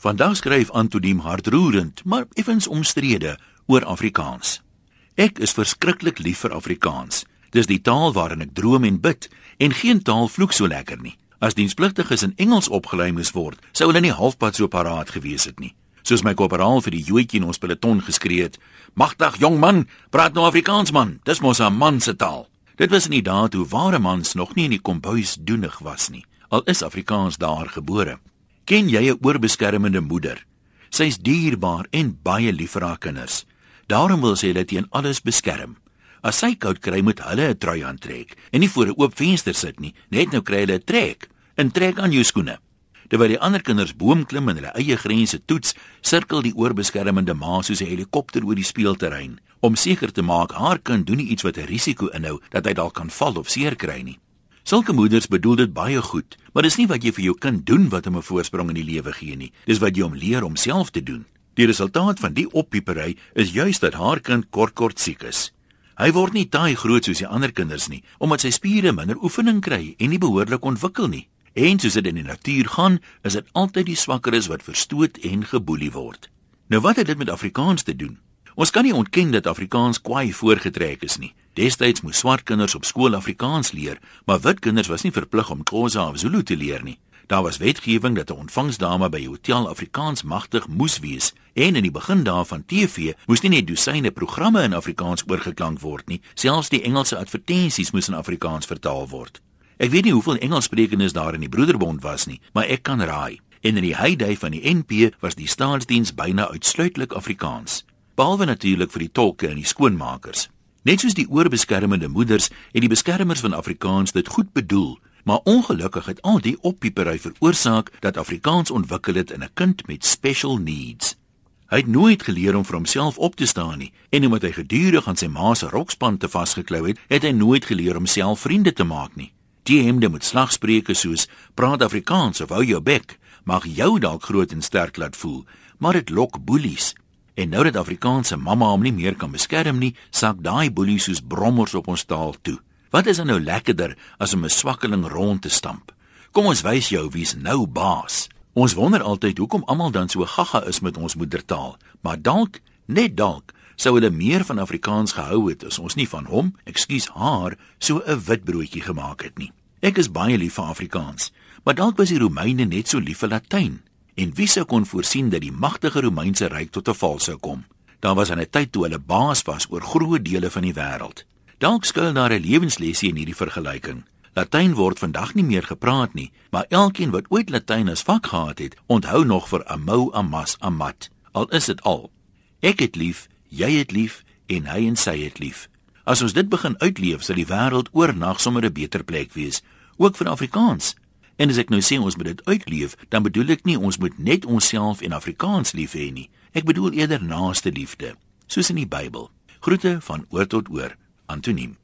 Vandag skryf Antoniem hartroerend, maar effens omstrede oor Afrikaans. Ek is verskriklik lief vir Afrikaans. Dis die taal waarin ek droom en bid en geen taal vloek so lekker nie. As dienspligtiges in Engels opgelei moes word, sou hulle nie halfpad so paraat gewees het nie. Soos my korporaal vir die joetjie in ons peloton geskree het: "Magtig jong man, praat nou Afrikaans man. Dis mos 'n man se taal." Dit was in die dae toe ware mans nog nie in die kombuis doenig was nie. Al is Afrikaans daar gebore. Ken jy 'n oorbeskermende moeder? Sy's dierbaar en baie lief vir haar kinders. Daarom wil sy hulle teen alles beskerm. As sy koud kry, moet hulle 'n trui aantrek en nie voor 'n oop venster sit nie. Net nou kry hulle 'n trek. 'n Trek aan jou skoene. Terwyl die ander kinders boom klim en hulle eie grense toets, sirkel die oorbeskermende ma soos 'n helikopter oor die speelterrein om seker te maak haar kind doen nie iets wat 'n risiko inhou dat hy dalk kan val of seer kry nie. Sulke moeders bedoel dit baie goed, maar dis nie wat jy vir jou kind doen wat hom 'n voorsprong in die lewe gee nie. Dis wat jy hom leer om self te doen. Die resultaat van die oppiepery is juis dat haar kind kort kort siek is. Hy word nie taai groot soos die ander kinders nie, omdat sy spiere minder oefening kry en nie behoorlik ontwikkel nie. En soos dit in die natuur gaan, is dit altyd die swakkeres wat verstoot en geboelie word. Nou wat het dit met Afrikaans te doen? Ons kan nie ontken dat Afrikaans kwai voorgetrek is nie. Destyds moes swart kinders op skool Afrikaans leer, maar wit kinders was nie verplig om Xhosa of Zulu te leer nie. Daar was wetgewing dat 'n ontvangsdame by 'n hotel Afrikaans magtig moes wees en in die begin daarvan TV moes nie net dosyne programme in Afrikaans oorgeklank word nie, selfs die Engelse advertensies moes in Afrikaans vertaal word. Ek weet nie hoeveel Engelssprekendes daar in die Broederbond was nie, maar ek kan raai. En in die heyday van die NP was die staatsdiens byna uitsluitlik Afrikaans behalwe natuurlik vir die tolke en die skoonmakers. Net soos die oorbeskermende moeders en die beskermers van Afrikaans dit goed bedoel, maar ongelukkig het al die oppiepery veroorsaak dat Afrikaans ontwikkel het in 'n kind met special needs. Hy het nooit geleer om vir homself op te staan nie en omdat hy gedurig aan sy ma se rokspan te vasgeklou het, het hy nooit geleer om self vriende te maak nie. Die hemde met slagspreuke soos praat Afrikaans of hou jou bek mag jou dalk groot en sterk laat voel, maar dit lok boelies En nou dat Afrikaanse mamma hom nie meer kan beskerm nie, sak daai boelie soos brommers op ons taal toe. Wat is dan nou lekkerder as om 'n swakkeling rond te stamp? Kom ons wys jou wie's nou baas. Ons wonder altyd hoekom almal dan so gaga is met ons moedertaal, maar dalk, net dalk, sou hulle meer van Afrikaans gehou het as ons nie van hom, ekskuus haar, so 'n witbroodjie gemaak het nie. Ek is baie lief vir Afrikaans, maar dalk was die Romeine net so lief vir Latyn. En wie sou kon voorsien dat die magtige Romeinse ryk tot 'n val sou kom? Daar was 'n tyd toe hulle baas was oor groot dele van die wêreld. Dalk skuil daar 'n lewenslesie in hierdie vergelyking. Latyn word vandag nie meer gepraat nie, maar elkeen wat ooit Latyn as vak gehad het, onthou nog vir amo amas amat. Al is dit al. Ek het lief, jy het lief en hy en sy het lief. As ons dit begin uitleef, sal die wêreld oornag sommer 'n beter plek wees, ook vir Afrikaans. En as ek nou sê ons moet dit uitleef, dan bedoel ek nie ons moet net onsself en Afrikaans lief hê nie. Ek bedoel eerder naaste liefde, soos in die Bybel. Groete van oor tot oor. Antoniem